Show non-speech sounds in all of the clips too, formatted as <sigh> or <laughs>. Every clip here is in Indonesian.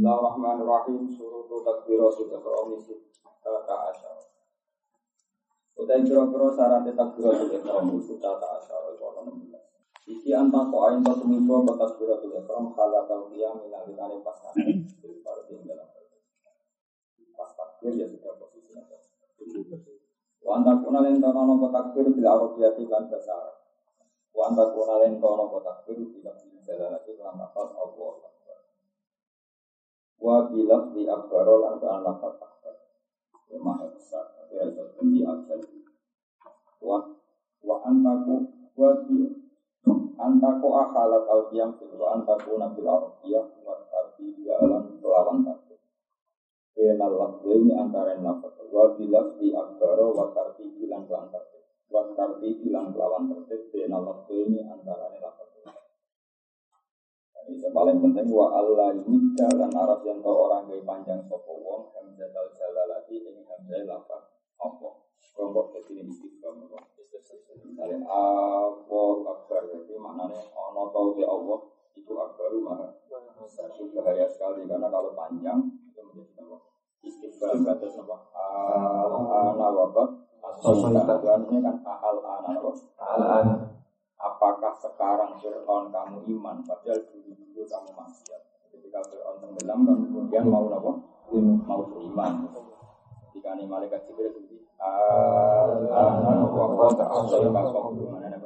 Bismillahirrahmanirrahim. Surutu takbiratul ihram sita asyar. Utai kira-kira syarat ihram sita asyar itu ana 16. Iki anta ko ain to tumibo ko takbiratul ihram halat tau dia minalikane pas nang pada tinggal. Pas takbir ya sudah posisi nanti. Wa anta kuna len tono no takbir bila arabiyati lan basar. Wa anta kuna len tono takbir bila jalalati lan nafas Allah wa bilaf di akbaro lan kan lafat akbar ya maha besar tapi ada seperti abjad wa wa antaku wa bi antaku akhalat al qiyam wa antaku nabil arabiyah wa arti ya alam kelawan takbir Benal lafzi antara lafaz wa bilaf di akbaro wa tarti bilang kelawan takbir wa tarti bilang kelawan tertib benal lafzi antara lafaz yang paling penting wa Allah ini jalan Arab yang tahu orang gaya panjang sopo wong hamzah al jalalati ini hamzah lapan apa? Kelompok kecil ini istiqam misalnya Allah akbar jadi maknanya ono tahu ke Allah itu akbar besar itu bahaya sekali karena kalau panjang itu menjadi apa? Istiqam kata apa? Ana wabat asal kan al ana apakah sekarang Fir'aun kamu iman? Padahal ketika Tenggelam kan kemudian mau apa? Mau beriman. Ketika ini malaikat Jibril itu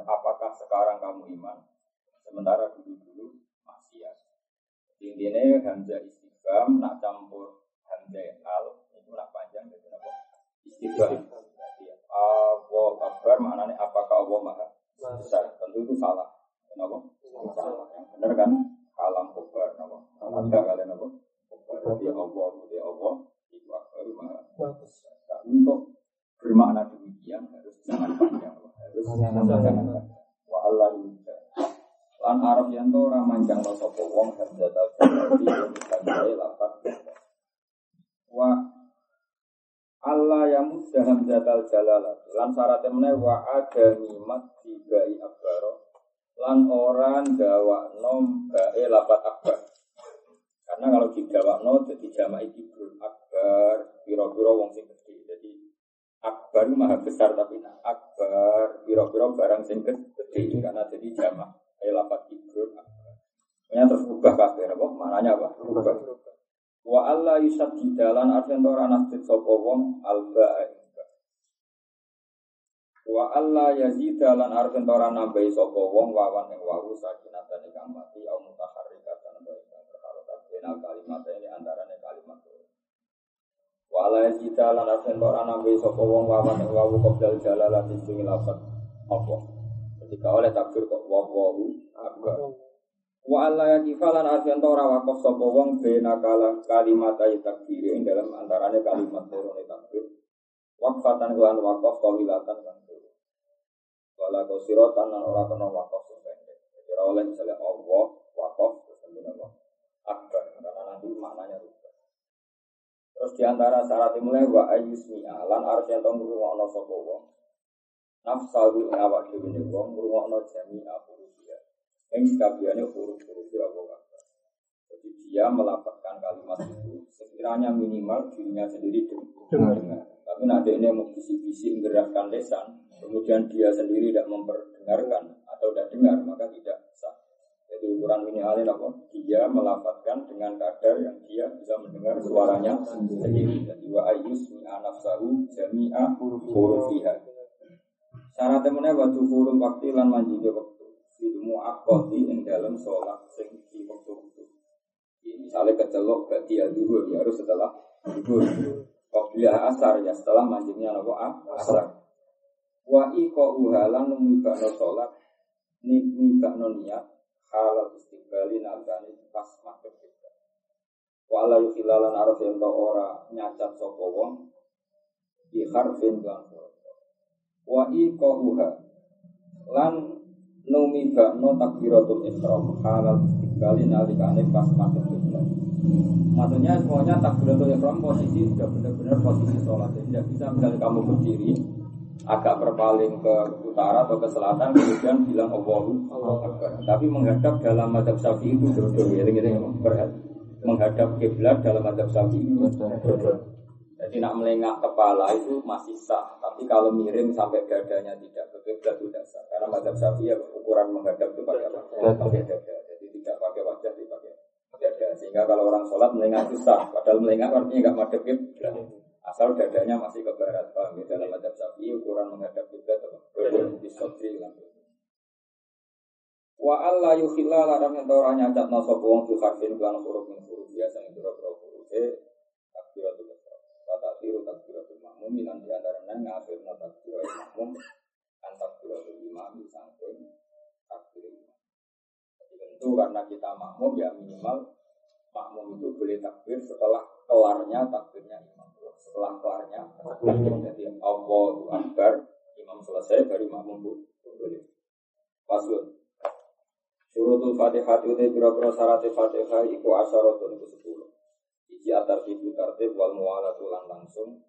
apakah sekarang kamu iman? Sementara dulu-dulu maksiat intinya hamzah istiqam nak campur hamzah al itu nak panjang jadi apa? Istiqam Allah Akbar maknanya apakah Allah maha besar? Tentu itu salah. Kenapa? Salah. Benar kan kalam kobar kenapa ada kalian apa? Kobar dia Allah dia Allah. Itu akbar nah, untuk bermakna demikian harus jangan panjang harus jangan panjang. wa Allah lan Arab yang to ora manjang lo sapa wong hamzah al-fatih di lapat wa Allah yang mudah hamzatal jalalat lan syaratnya wa adami dibai akbaro lan orang gawa nom bae lapat akbar. Karena kalau digawa no jadi jama itu akbar. Biro-biro wong sing gede jadi akbar maha besar tapi nah, akbar biro-biro barang sing gede karena jadi jama eh lapat ibrun akbar. Ini terus ubah kabeh apa? Mananya apa? Ubah Wa Allah yusad di dalan artian ora nasjid sapa wong alba Wa Allah yazid dalan artian ora nambahi sapa wong wawan ing wawu sakinatan ing mati au mutaharrikatan wa ing berharokat benal kalimat ini antarane kalimat Wa Allah yazid dalan artian ora nambahi sapa wong wawan ing wawu qabdal jalalati sing lafat apa ketika oleh takbir kok wawu akbar Wa Allah ya kifalan artian ora wakaf sapa wong bena kala kalimat ayat takbir ing dalam antaranya kalimat loro takbir. Wakfatan lan wakaf kawilatan kan. Wala kosirotan lan ora kena wakaf sependek. Jadi oleh misalnya Allah wakaf terus kemudian Allah akbar karena nanti maknanya rubah. Terus di antara syarat mulai wa ayusmi'a lan artian tong ngrungokno sapa wong. Nafsahu ing awak dhewe wong ngrungokno jami'a yang sekabiannya huruf-huruf ya Allah Jadi dia melapatkan kalimat itu sekiranya minimal dirinya sendiri dengar. Tapi nanti ini mau bisi-bisi menggerakkan lesan, kemudian dia sendiri tidak memperdengarkan atau tidak dengar, maka tidak sah. Jadi ukuran minimalnya apa? Dia melapatkan dengan kadar yang dia bisa mendengar suaranya sendiri. Jadi wa ayus mi'anafsahu jami'a hurufiha. Syaratnya mana waktu huruf waktu lan manjiga waktu ilmu akoti yang dalam sholat sing di waktu waktu. Misalnya kecelok berarti ya dulu ya harus setelah dulu. Waktu asar ya setelah mancingnya nopo asar. Wa iko uhalan numikano sholat nimikano niat halal istiqbali nalgani pas makhluk kita. Wa ala yukhilalan yang ora nyacat sopo wong di harfin lan Wa iko uha lan numi bakno takbiratul ihram halal istiqbali nalikane pas masuk kiblat. Maksudnya semuanya takbiratul ihram posisi sudah benar-benar posisi sholat. Jadi tidak bisa misalnya kamu berdiri agak berpaling ke utara atau ke selatan kemudian bilang Allahu Akbar. Tapi menghadap dalam madhab Syafi'i itu ya ini berhati. menghadap kiblat dalam adab sapi jadi nak melengak kepala itu masih sah, tapi kalau miring sampai dadanya tidak ke kiblat tidak sah. Karena madhab sapi ya ukuran menghadap itu pakai? Pakai dada. Jadi tidak pakai wajah, dipakai dada. Sehingga kalau orang sholat melengak itu sah, padahal melengak artinya nggak madhab kiblat. Asal dadanya masih ke barat, paham ya? Dalam madhab sapi ukuran menghadap kiblat apa? Di sotri Wa Allah yukhilla larang yang orang nyacat nasab wong fi harfin kan huruf min huruf biasa yang huruf huruf takbiratul Kata tiru takbiratul makmum Minan di antaranya ngafir no takbiratul makmum Kan takbiratul imam Sampai takbir Jadi tentu karena kita makmum ya minimal Makmum itu boleh takbir setelah kelarnya takbirnya imam Setelah kelarnya Jadi Allahu Akbar Imam selesai baru makmum boleh Paslon Surutul Fatihah itu biro-biro syarat Fatihah iku asyaratun itu sepuluh. Iji atar tibu tertib wal mu'alatu lan langsung.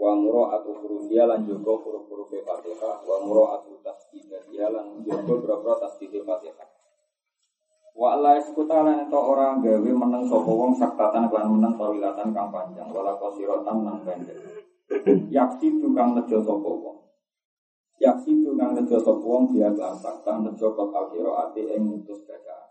Wa muro atu hurufia lan jogo huruf-huruf fatihah. Wa muro atu tasdidiyah lan jogo tasdid fatihah Wa Allah eskuta lan itu orang gawe meneng sopo wong saktatan lan meneng tawilatan kang panjang. Wala kosirotan lan pendek. Yaksi tukang nejo sopo wong. Yaksi tukang nejo sopo wong dia kelan sakta nejo kot ati ing mutus bacaan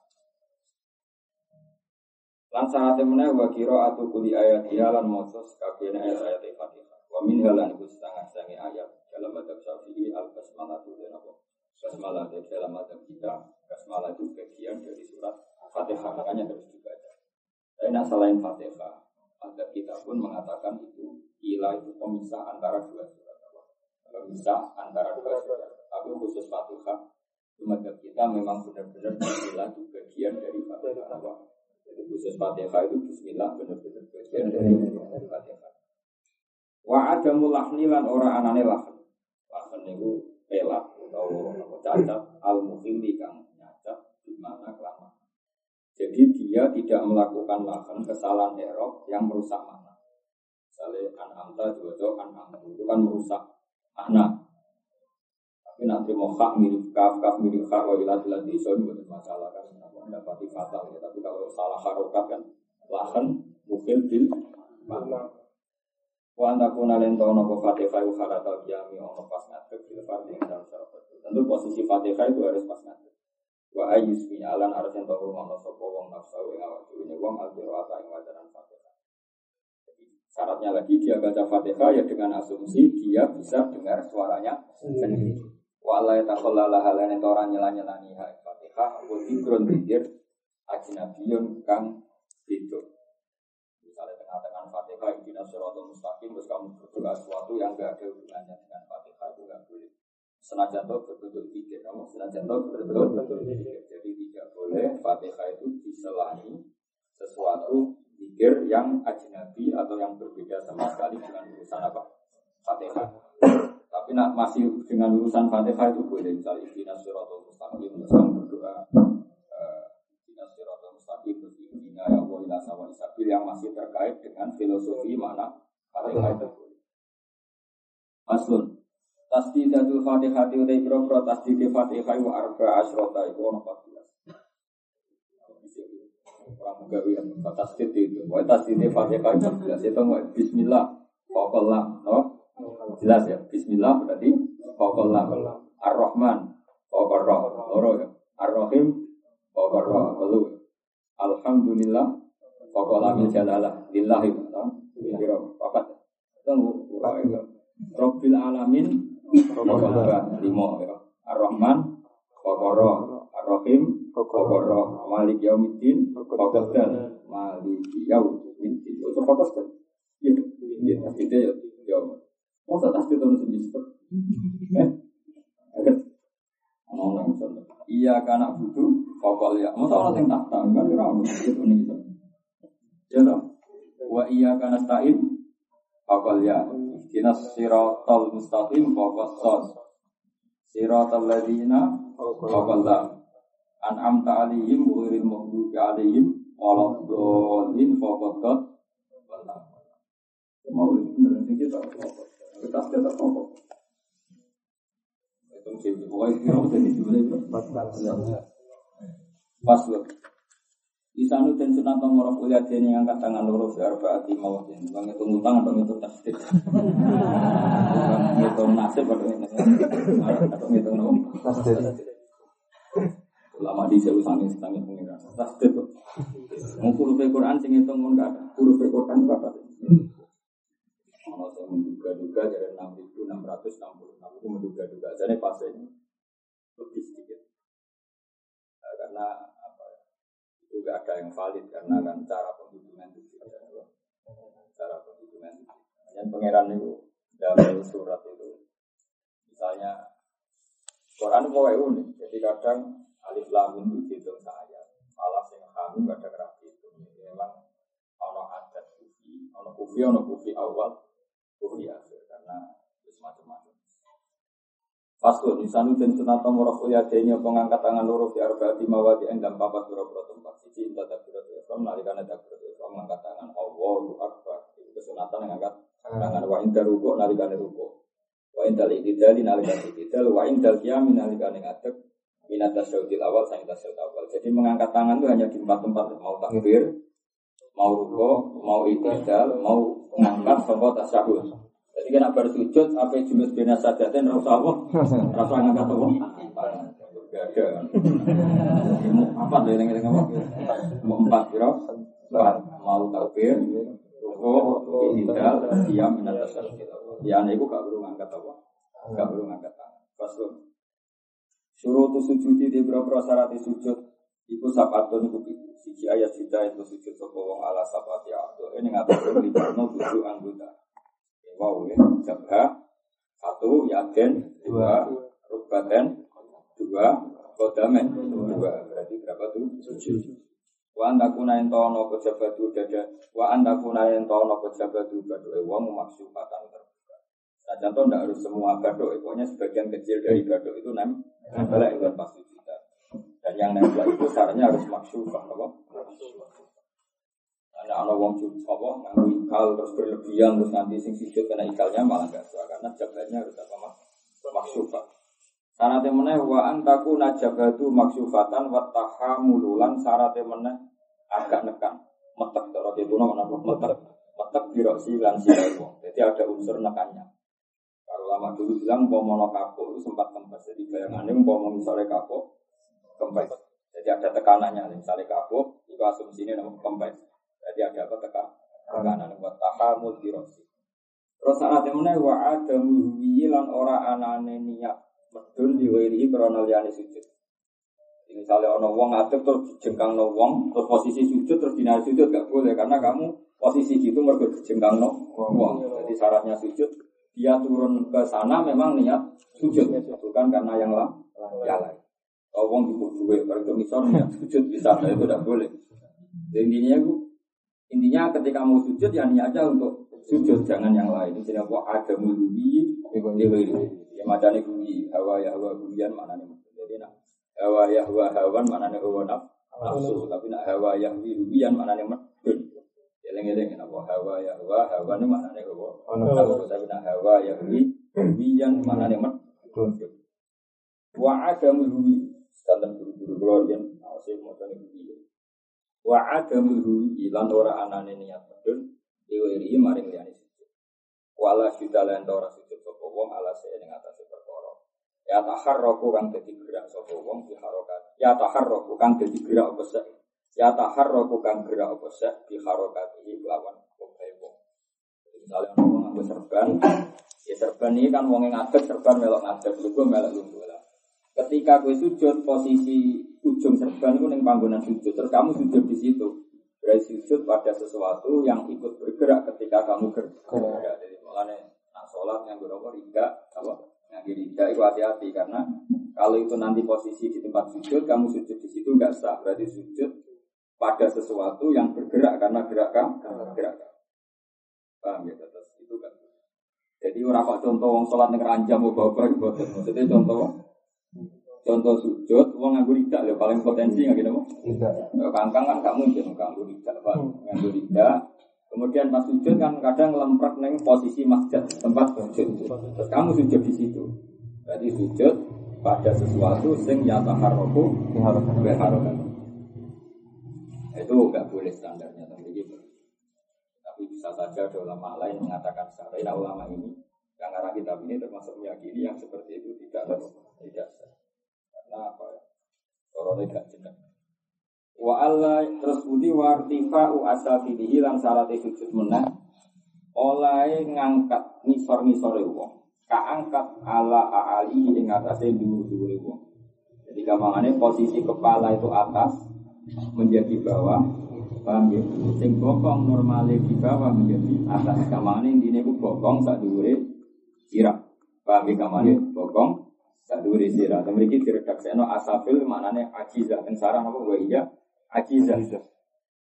Lan sanate meneh wa kira atu kuli ayat ya lan maca kabehane ayat-ayat Fatihah. Wa min halan iku setengah sange ayat dalam madzhab Syafi'i al basmalah itu dan apa? Basmalah dari dalam madzhab kita, basmalah itu bagian dari surat Fatihah makanya harus dibaca. Tapi nah selain Fatihah, ada kita pun mengatakan itu ilah itu pemisah antara dua surat apa? Pemisah antara dua surat. Tapi khusus Fatihah, madzhab kita memang benar-benar ilah itu bagian dari Fatihah apa? Jadi khusus Fatihah itu Bismillah benar-benar bagian dari Fatihah. Wa ada mulahni lan ora anane lahan. Lahan itu pelak atau cacat al mukhili kang nyacat di mana kelamaan. Jadi dia tidak melakukan lahan kesalahan erok yang merusak makna. Misalnya an amta juga an amtu itu kan merusak makna. Tapi nanti mau hak mirip kaf kaf mirip hak wa ilah ilah itu bukan masalah kan mendapati fatal ya. Tapi kalau salah harokat kan lahan mungkin bil makna. Wa anta kuna lento nopo fatihah u haratal kiami ono pas ngadeg bil fardhi dalam syarat Tentu posisi fatihah itu harus pas ngadeg. Wa ayus mi alan harus yang tahu ngono sapa wong nafsu ing awak dhewe wong albiru ata ing wajaran fatihah. Syaratnya lagi dia baca fatihah ya dengan asumsi dia bisa dengar suaranya sendiri. Wa la yatakhallala halane orang nyela-nyelani fatihah wa dzikrun dzikir ajnabiyun kang itu misalnya tengah-tengah fatihah intina suratul mustaqim terus kamu berdoa sesuatu yang gak ada hubungannya dengan fatihah itu gak boleh. Senajan itu berbentuk pikir kamu senajan itu berbentuk pikir jadi tidak boleh fatihah itu diselahi sesuatu pikir yang ajnabi atau yang berbeda sama sekali dengan urusan apa? Fatihah tapi nak masih dengan urusan fatihah itu boleh. Misalnya intina suratul mustaqim terus berdoa intina suratul mustaqim terus intina ya Allah ila sawa isabil yang masih terkait dengan filosofi mana fatihah itu Asun Tasdidatul Fatihah itu dari berapa tasdid Fatihah itu arba asrota itu ono 14. Orang gawe tasdid itu. Wah tasdid Fatihah itu 14 itu mau Bismillah. Pokoklah, no? Jelas ya. Bismillah berarti pokoklah. Ar-Rahman, pokoklah. Loro ya. Ar-Rahim, pokoklah. Lalu Alhamdulillah, pokoklah min jalalah. Lillahi, no? Kira papat. Tunggu. Rabbil alamin Pokoknya lima ya. Ar-Rahman, Pokoro, Ar-Rahim, Pokoro, Malik Yaumiddin, Pokokdan, Malik Yaumiddin. Itu fokus kan? Iya, iya, itu ya. Ya, mau tak tasbih terus sendiri. Agak. Ngomong misalnya. Iya karena butuh pokok ya. Masa orang yang tak kan? Kira aku itu nih gitu. Ya toh. Wa iya karena stain pokok ya. Ihdinas siratal mustaqim fawqas sod. Siratal ladzina fawqal lam. An'amta alaihim ghairil maghdubi alaihim waladdallin fawqad dot. Mau bener sing kita kita kita loh. Isanu dan sunat nomor kuliah ini yang angkat tangan loro fi arbaati mawadin. Bang itu utang atau itu tasdid. <laughs> Itu nasib atau itu atau itu nopo. Tasdid. Ulama di jauh sangi sangi pengiran. Tasdid. Mau huruf Quran sing itu mun gak ada. Huruf Quran berapa? Ono saya menduga-duga dari enam ribu enam ratus enam puluh Aku menduga-duga. Jadi pas ini lebih sedikit. Karena juga ada yang valid karena kan cara penghitungan itu cara penghitungan itu. Dan pangeran itu dalam surat itu misalnya Quran itu unik. Jadi kadang alif lam itu dihitung saya, malah yang kami kadang rapi itu. Memang ono adat kufi, ono kufi, ono kufi awal, kufi akhir karena itu. Fasul insanu dan sunat nomor ya denya pengangkat tangan loro di arbaati mawadi endam papat pura pura tempat. Siji inta takbirat ihram nalikane takbirat ihram mengangkat tangan. Allahu akbar itu kesunatan yang angkat tangan. Wa inda ruku nalikane ruku wa inda itidal nalikane itidal wa inda qiyam nalikane ngadeg. Minat tasyahudil awal sang tasyahud awal. Jadi mengangkat tangan itu hanya di empat tempat. Mau takbir mau ruku mau itidal mau mengangkat sampai tasyahud jadi kena bersujud, apa jenis bina sajatin, rasa apa? Rasa ngangkat apa? Gak ada. Apa tuh yang ngomong? Mau empat kira, mau takbir, ruko, ihidal, diam, minat dasar. Ya, itu gak perlu ngangkat apa? Gak perlu ngangkat tangan. Pasal suruh tuh sujud di beberapa syarat sujud Iku sapatun iku siji ayat sida itu sujud sapa wong ala sapati Ini ngatur libatno tujuh anggota. Wow ya, jabha. Satu yaden dua rubaten. Dua kodamen. Dua. Berarti berapa tuh? Tujuh. Wa anda kuna ento ono pejabatu dada. Wa anda kuna ento ono pejabatu gadoe wong maksudatan terbuka. Nah contoh tidak harus semua gadoe, pokoknya sebagian kecil dari gadoe itu nem nempel itu pasti kita. Dan yang nempel itu syaratnya harus maksufah, apa? Karena ada wong apa nganggo ikal terus berlebihan terus nanti sing sujud kena ikalnya malah gak suka karena jabatnya harus apa mak maksufat. Syarat meneh wa antaku najabatu maksufatan wa tahamululan syarat meneh agak nekan metek cara itu nama apa metek metek biroksi lan silawo. Jadi ada unsur nekannya. Kalau lama dulu bilang mau kapok itu sempat kempes. Jadi bayangannya mau misalnya kapok kempes. Jadi ada tekanannya, misalnya kapok itu asumsinya nama kempes. Jadi ada apa tekan tekanan buat tahamul dirosi. Terus saat mana wa ada muhwi lan ora anane niat medun diwiri krono liyane sujud. Misalnya ono wong ngadeg terus jengkang no wong, terus posisi sujud terus dina sujud gak boleh karena kamu posisi gitu mergo jengkang no wong. Jadi syaratnya sujud dia turun ke sana memang niat sujud bukan karena yang lain. Ya lain. Kalau wong dibutuhkan, kalau misalnya sujud di sana itu tidak boleh. Intinya itu Intinya ketika mau sujud ya niatnya untuk sujud jangan yang lain. Jadi apa? Ada mulubi ya macam ini hawa ya hawa bulian mana nih jadi nak hawa ya hawa hawan mana nih hawa naf nafsu. Tapi nak hawa ya bulian mana nih medun. Eleng eleng apa? Hawa ya hawa hawan mana nih hawa. nafsu. Tapi nak hawa ya bulian mana nih medun. Wa ada mulubi standar guru-guru keluarga awasnya mau tanya wa adamuhu ilan ora anane niat medun diwiri maring liyane sujud. Wala syuda lan ora sujud sapa wong ala se ning atase perkara. Ya taharraku kang dadi gerak sapa wong di harokat. Ya taharraku kang dadi gerak apa sek? Ya taharraku kang gerak apa sek di harokat iki lawan obahe wong. Misalnya wong nganggo serban ya serban ini kan wong ngadeg serban melok ngadeg lugu melok lugu ketika gue sujud posisi ujung serban itu neng panggonan sujud. Terus kamu sujud di situ. Berarti sujud pada sesuatu yang ikut bergerak ketika kamu bergerak. Jadi makanya nak sholat yang berapa riga apa? Yang riga itu hati-hati. Karena kalau itu nanti posisi di tempat sujud kamu sujud di situ nggak sah. Berarti sujud pada sesuatu yang bergerak karena gerak kamu. Gerak. Paham ya? Terus itu kan. Jadi orang kok contoh wong sholat ning ranjam bapak maksudnya contoh Contoh sujud, uang nganggur tidak, ya paling potensi nggak gitu, tidak. Kangkang kan gak mungkin nganggur tidak, pak, hmm. nganggur tidak. Kemudian pas sujud kan kadang lemprak neng posisi masjid tempat sujud. Terus kamu sujud di situ. Berarti sujud pada sesuatu sing ya taharroku berharokan. Itu nggak boleh standarnya tapi gitu. Tapi bisa saja ada ulama lain mengatakan secara ulama ini arah kitab ini termasuk meyakini yang seperti itu tidak tidak Karena apa ya? Corona tidak jenak. Wa Allah terus budi wa artifa'u asafilihi lan syarat sujud menang oleh ngangkat nisor-nisore wong. Kaangkat ala aalihi ing atase dhuwur-dhuwure wong. Jadi gampangannya posisi kepala itu atas menjadi bawah, paham ya? Sing bokong normalnya di bawah menjadi atas. Gampangannya ini ku bokong sak dhuwure sirah. Paham ya gampangannya bokong sak dhuwure sirah. Mriki diredaksekno asafil maknane ajizah. Teng sarang apa wa iya ajizah.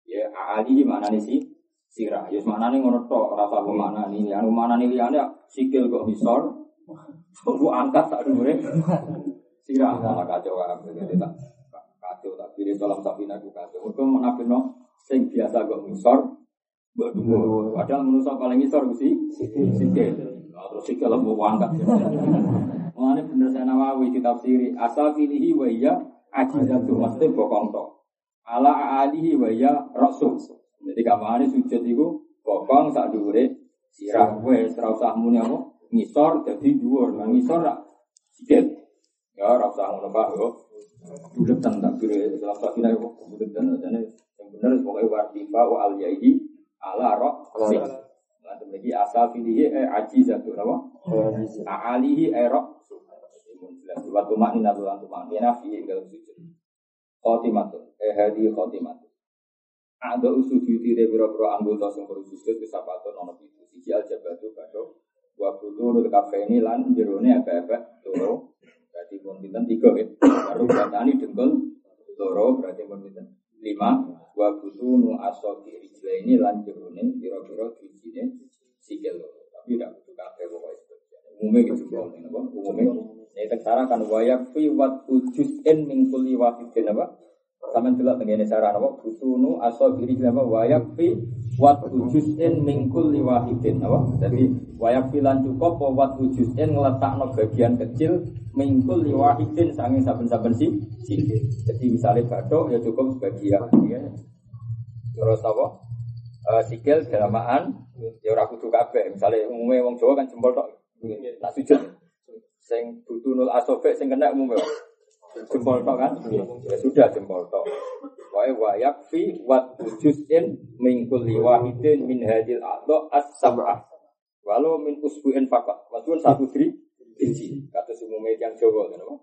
Ya ali mana nih sih sirah. Ya mana nih ngono tok ora tau mana nih. Anu mana nih liyane sikil kok misor. Tunggu angkat tak dhuwure. Sirah malah kacau kacau tak pilih dalam sapina ku kacau. Mergo menapino sing biasa kok. Mbok Padahal manusia paling misor mesti sikil. Terus sikil mau angkat. Mengenai bener saya nawawi asal filihi wa iya ajizatu maksudnya bokong tok ala alihi wa ya rasul. Jadi kamane sujud iku bokong sak dhuwure sirah wis ora usah muni apa ngisor dadi dhuwur. Nah ngisor rak sikit. Ya ora usah ngono yo. Buletan tak kira dalam sakina yo buletan jane yang bener pokoke wartifa wa al ala rasul. Nah lagi asal filihi eh ajizatu napa? Alihi eh rasul. Waktu maknina tulan tumaknina fi dalam sujud. Khotimatun eh hadi khotimatun ada usujudi de biro-biro anggota sing perlu sujud kesapatun ono pitu. Siji al jabatu kado wa butu kafe ini lan jerone apa-apa loro berarti pun tiga ya. Baru batani dengkul loro berarti pun lima wa butu nu asofi rijla ini lan jerone biro-biro dijine sikil. Loro tapi tidak butuh kafe pokoknya umumnya gitu umumnya ini teksara kan wayak fi wat ujus'in min kulli wahidin apa? Sampeyan delok tengene cara apa? Busunu asabiri apa? Wayak fi wat ujuzin mingkul liwahidin apa? Jadi wayak fi lan cukup wat ujuzin ngletakno bagian kecil mingkul liwahidin sange saben-saben si Jadi misalnya batok ya cukup sebagian ya. Terus apa? Uh, sikil dalamaan ya ora kudu kabeh. Misale umume wong Jawa kan jempol tok. Nak sujud sing butunul asobe sing kena umume jempol tok kan? Ya sudah jempol tok. Wa wa yakfi wat juz'in min kulli wahidin min hadil a'dha as-sab'ah. Walau min usbu'in faqat. Maksudnya satu dri biji. Kata umumnya yang Jawa kan apa?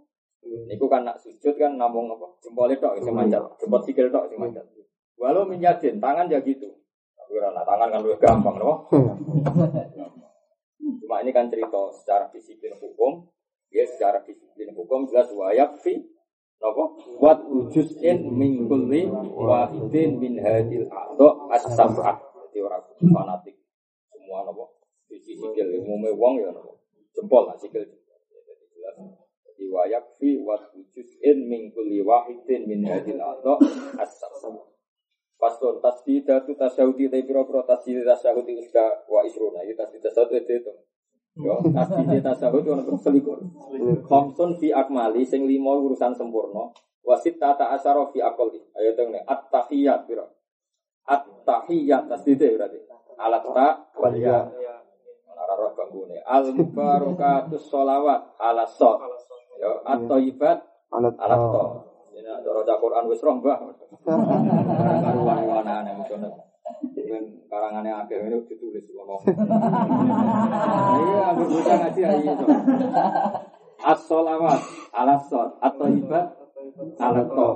Niku kan nak sujud kan namung apa? Jempol tok sing manjat, jempol sikil tok sing manjat. Walau min yadin, tangan ya gitu. Tapi nah, tangan kan lebih gampang, no? <laughs> Cuma ini kan cerita secara disiplin hukum, Ya secara disiplin hukum jelas wayak fi Napa? Wat ujuzin min kulli wahidin min hadil a'dha as-sab'ah. Jadi orang fanatik semua napa? Sisi sikil umume wong ya napa? Jempol lah sikil. Jadi jelas. Jadi wayak fi wat ujuzin min kulli wahidin min hadil a'dha as-sab'ah. Pastor tasdida tu tasyahudi tapi pira-pira tasdida tasyahudi sudah wa isruna. Itu tasdida tasawudi itu. Yo, tasbih tasawuf itu untuk selikur. Khamsun fi akmali sing lima urusan sempurna. Wasit tata asyara fi akali. Ayo tengene at-tahiyat pira. At-tahiyat tasbih berarti. Alat ta wal ya. Roh banggune. Al mubarakatus sholawat ala sot. Yo, at-thayyibat alat to. Ini ada Quran wis roh, Mbah. Karuan-karuan aneh dengan karangannya agak ini ditulis ngomong. Iya, ambil buka ngaji aja itu. As-solawat ala sot atau ibad ala to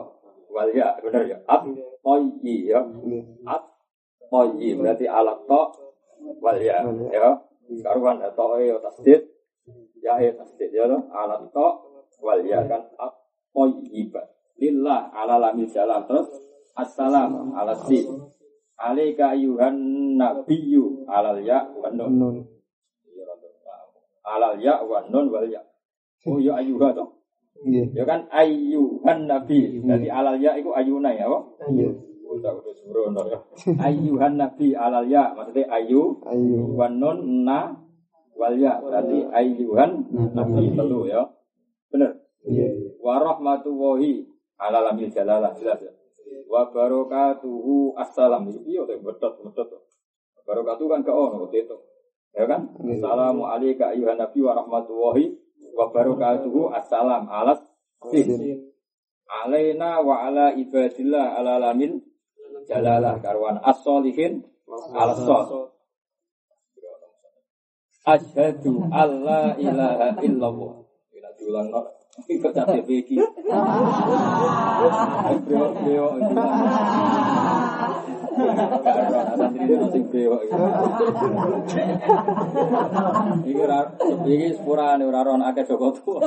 wal ya benar ya at toyi ya at toyi berarti ala to wal ya ya karuan to ya tasdid ya ya tasdid ya lo ala to wal ya kan toyi lillah ala lamil jalan terus assalam ala si Alaika ayuhan nabiyyu alal ya wa nun. Alal ya wa nun wal ya. Oh ya ayuha toh. Iya. Ya kan ayuhan nabi. Jadi alal ya itu ayuna ya? Iya. Udah udah sembrono ya. Ayuhan nabi alal ya maksudnya ayu ayu wa nun na wal ya. Berarti ayuhan nabi telu ya. Bener? Iya. Wa rahmatullahi ala lamil jalalah jelas ya. Wa barakatuhu assalam. Iya, betot betot. Barakatuh kan ke ono itu. Ya kan? Assalamu alayka ayuhan nabi wa rahmatullahi wa barakatuhu assalam alas alaina wa ala ibadillah ala lamin jalalah karwan as-solihin ala Asyhadu alla ilaha illallah. Ila diulang no. Santri itu sing beo. Iki ora iki sepurane ora ora akeh Joko tuwa.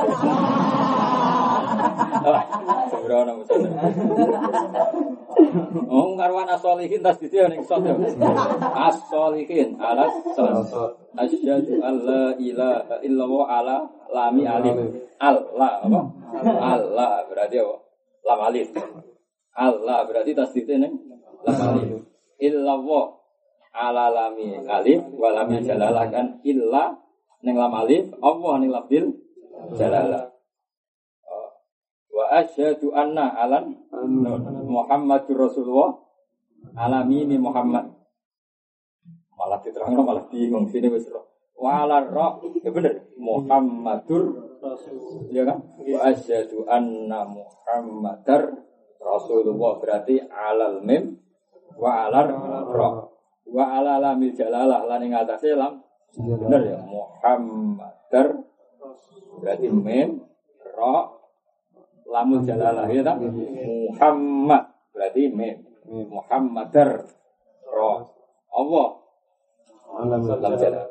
Sembrono mesti. Oh karwan asolihin tas dite ning sot. Asolihin alas sot. Asyhadu alla ilaha illallah ala lami alif. Allah apa? Allah berarti apa? Lam alif. Allah berarti tasdidnya ning lam alif. Illallah ala lami alif wa lami jalalah kan illa ning lam alif Allah ning lafdil jalalah. Wa asyhadu anna alan Muhammadur Rasulullah. Alami Muhammad. Malah diterangno malah bingung. Sini wis wala roh. Ya bener. Muhammadur ya kan? Wa asyhadu anna Muhammadar Rasulullah. Berarti alal mim wa alar roh. Wa ala lamil jalalah. Lan ing atase lam. Bener ya? Muhammadar berarti mim roh lamul jalalah ya tak Muhammad berarti mim Muhammadar roh Allah Salam jalan.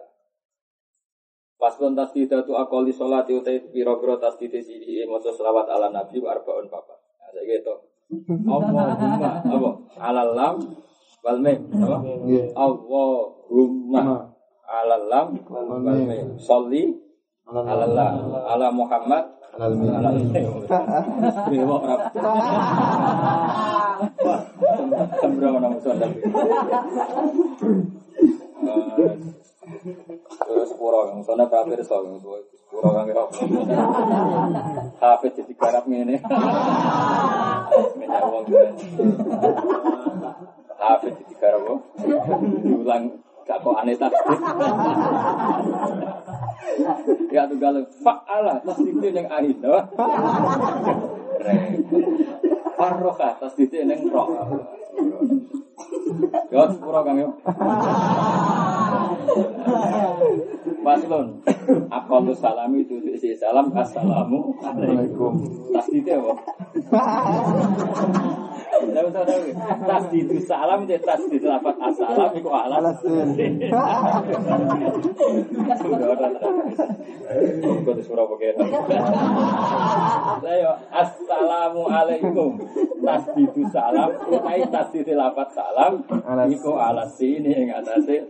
Pas pun tasdidah tu akoli sholat itu piro-piro tasdidah si maca selawat ala nabi arbaun papa. Nah, saya gitu. Allahumma apa? Alalam wal mim apa? Allahumma alalam wal mim. Sholli alallah ala Muhammad Dewa ora. Sembrono. Diulang. Ya tuh galau fa'ala tasdidnya yang akhir. Farroka tasdidnya yang roh. Yo sepuro Kang yo. Paslon. Aqallu salami itu isi salam assalamu alaikum. Tasdidnya apa? Tahu tahu tahu. Tasdid salam itu tasdid lapat assalam itu ala. Sudah ada. Kau surah pakai. Ayo assalamu alaikum. Tasdid salam. Utai tasdid lapat salam. Iku ala sini yang ada sih.